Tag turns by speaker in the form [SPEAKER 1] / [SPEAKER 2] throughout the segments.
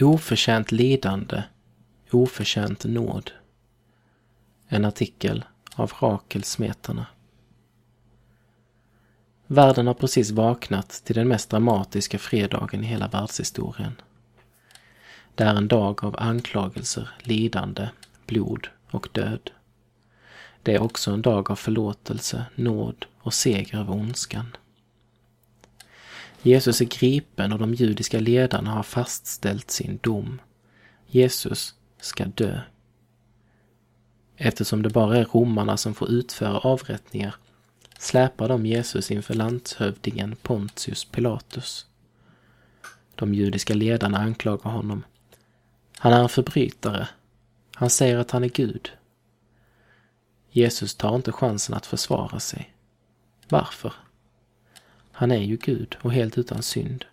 [SPEAKER 1] Oförtjänt lidande, oförtjänt nåd. En artikel av Rakel Smetana. Världen har precis vaknat till den mest dramatiska fredagen i hela världshistorien. Det är en dag av anklagelser, lidande, blod och död. Det är också en dag av förlåtelse, nåd och seger över ondskan. Jesus är gripen och de judiska ledarna har fastställt sin dom. Jesus ska dö. Eftersom det bara är romarna som får utföra avrättningar släpar de Jesus inför landshövdingen Pontius Pilatus. De judiska ledarna anklagar honom. Han är en förbrytare. Han säger att han är Gud. Jesus tar inte chansen att försvara sig. Varför? Han är ju Gud och helt utan synd.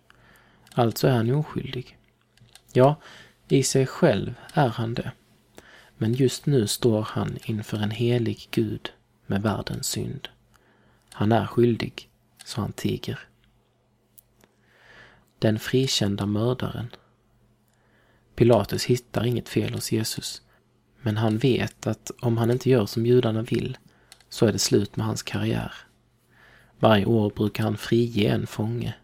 [SPEAKER 1] Alltså är han oskyldig. Ja, i sig själv är han det. Men just nu står han inför en helig Gud med världens synd. Han är skyldig, så han tiger. Den frikända mördaren. Pilatus hittar inget fel hos Jesus, men han vet att om han inte gör som judarna vill så är det slut med hans karriär. Varje år brukar han frige en fånge.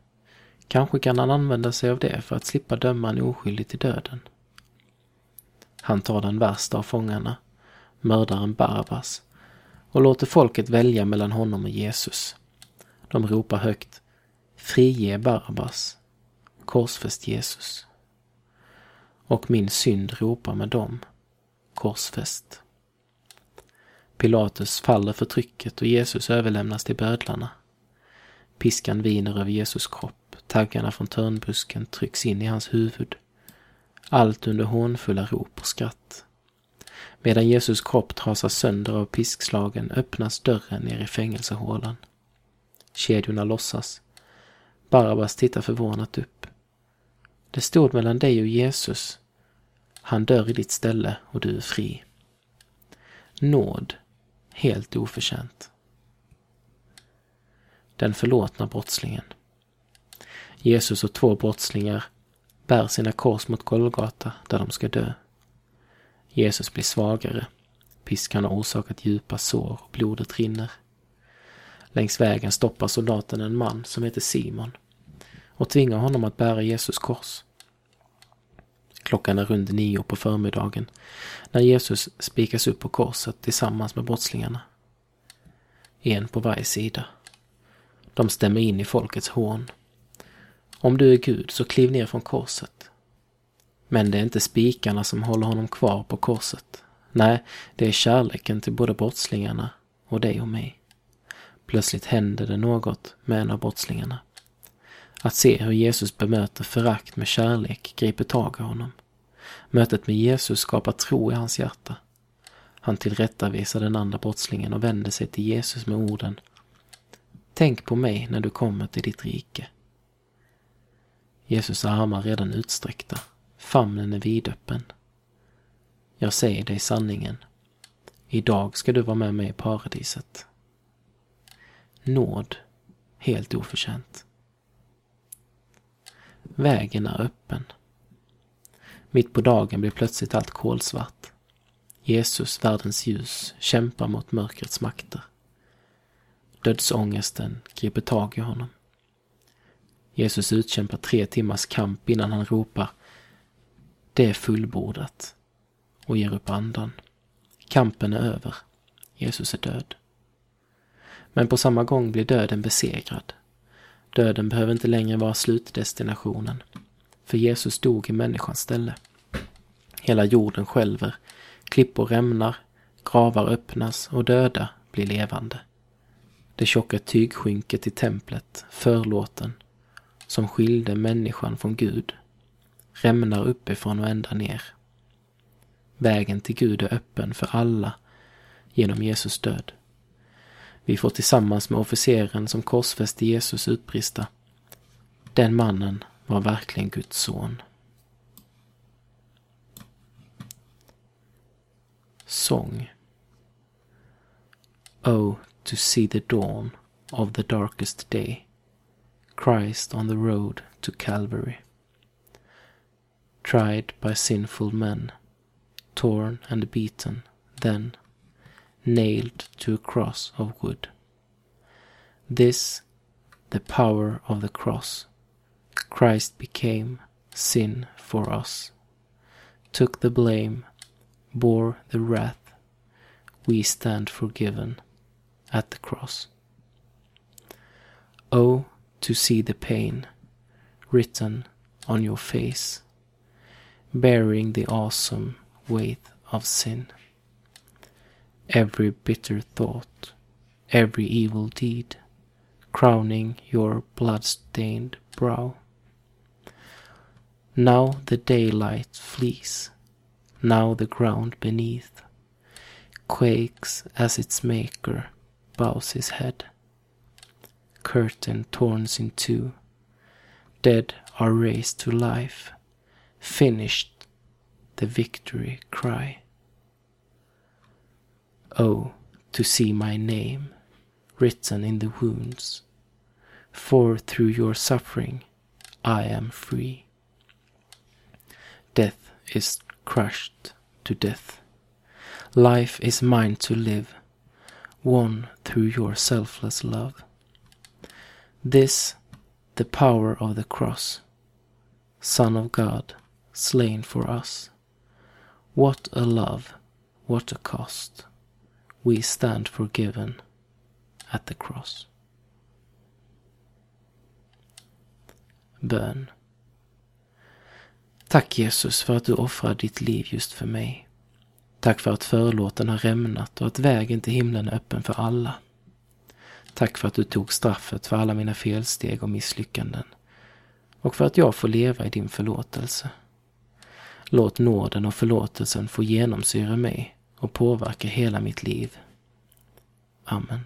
[SPEAKER 1] Kanske kan han använda sig av det för att slippa döma en oskyldig till döden. Han tar den värsta av fångarna, mördaren Barabbas, och låter folket välja mellan honom och Jesus. De ropar högt Frige Barabbas, korsfäst Jesus. Och min synd ropar med dem, korsfäst. Pilatus faller för trycket och Jesus överlämnas till bödlarna. Piskan viner över Jesus kropp, taggarna från törnbusken trycks in i hans huvud. Allt under hånfulla rop och skratt. Medan Jesus kropp trasas sönder av piskslagen öppnas dörren ner i fängelsehålan. Kedjorna lossas. Barabbas tittar förvånat upp. Det stod mellan dig och Jesus. Han dör i ditt ställe och du är fri. Nåd, helt oförtjänt. Den förlåtna brottslingen. Jesus och två brottslingar bär sina kors mot Golgata där de ska dö. Jesus blir svagare. Piskan har orsakat djupa sår och blodet rinner. Längs vägen stoppar soldaten en man som heter Simon och tvingar honom att bära Jesus kors. Klockan är runt nio på förmiddagen när Jesus spikas upp på korset tillsammans med brottslingarna. En på varje sida. De stämmer in i folkets hån. Om du är Gud så kliv ner från korset. Men det är inte spikarna som håller honom kvar på korset. Nej, det är kärleken till både brottslingarna och dig och mig. Plötsligt händer det något med en av brottslingarna. Att se hur Jesus bemöter förakt med kärlek griper tag i honom. Mötet med Jesus skapar tro i hans hjärta. Han tillrättavisar den andra brottslingen och vänder sig till Jesus med orden Tänk på mig när du kommer till ditt rike. Jesus armar redan utsträckta. Famnen är vidöppen. Jag säger dig sanningen. Idag ska du vara med mig i paradiset. Nåd, helt oförtjänt. Vägen är öppen. Mitt på dagen blir plötsligt allt kolsvart. Jesus, världens ljus, kämpar mot mörkrets makter. Dödsångesten griper tag i honom. Jesus utkämpar tre timmars kamp innan han ropar Det är fullbordat och ger upp andan. Kampen är över. Jesus är död. Men på samma gång blir döden besegrad. Döden behöver inte längre vara slutdestinationen. För Jesus dog i människans ställe. Hela jorden skälver, klippor rämnar, gravar öppnas och döda blir levande. Det tjocka tygskynket i templet, förlåten, som skilde människan från Gud, rämnar uppifrån och ända ner. Vägen till Gud är öppen för alla genom Jesus död. Vi får tillsammans med officeren som korsfäste Jesus utbrista. Den mannen var verkligen Guds son. Sång Oh, to see the dawn of the darkest day Christ on the road to Calvary tried by sinful men, torn and beaten, then nailed to a cross of wood. This, the power of the cross. Christ became sin for us, took the blame, bore the wrath. We stand forgiven at the cross. Oh, to see the pain written on your face, bearing the awesome weight of sin. Every bitter thought, every evil deed, crowning your blood-stained brow. Now the daylight flees, now the ground beneath quakes as its maker bows his head. Curtain torn in two, dead are raised to life, finished the victory cry. Oh, to see my name written in the wounds, for through your suffering I am free. Death is crushed to death. Life is mine to live, won through your selfless love. This, the power of the cross, Son of God, slain for us. What a love, what a cost. We stand forgiven at the cross. Bön. Tack Jesus för att du offrar ditt liv just för mig. Tack för att förlåten har rämnat och att vägen till himlen är öppen för alla. Tack för att du tog straffet för alla mina felsteg och misslyckanden och för att jag får leva i din förlåtelse. Låt nåden och förlåtelsen få genomsyra mig och påverka hela mitt liv. Amen.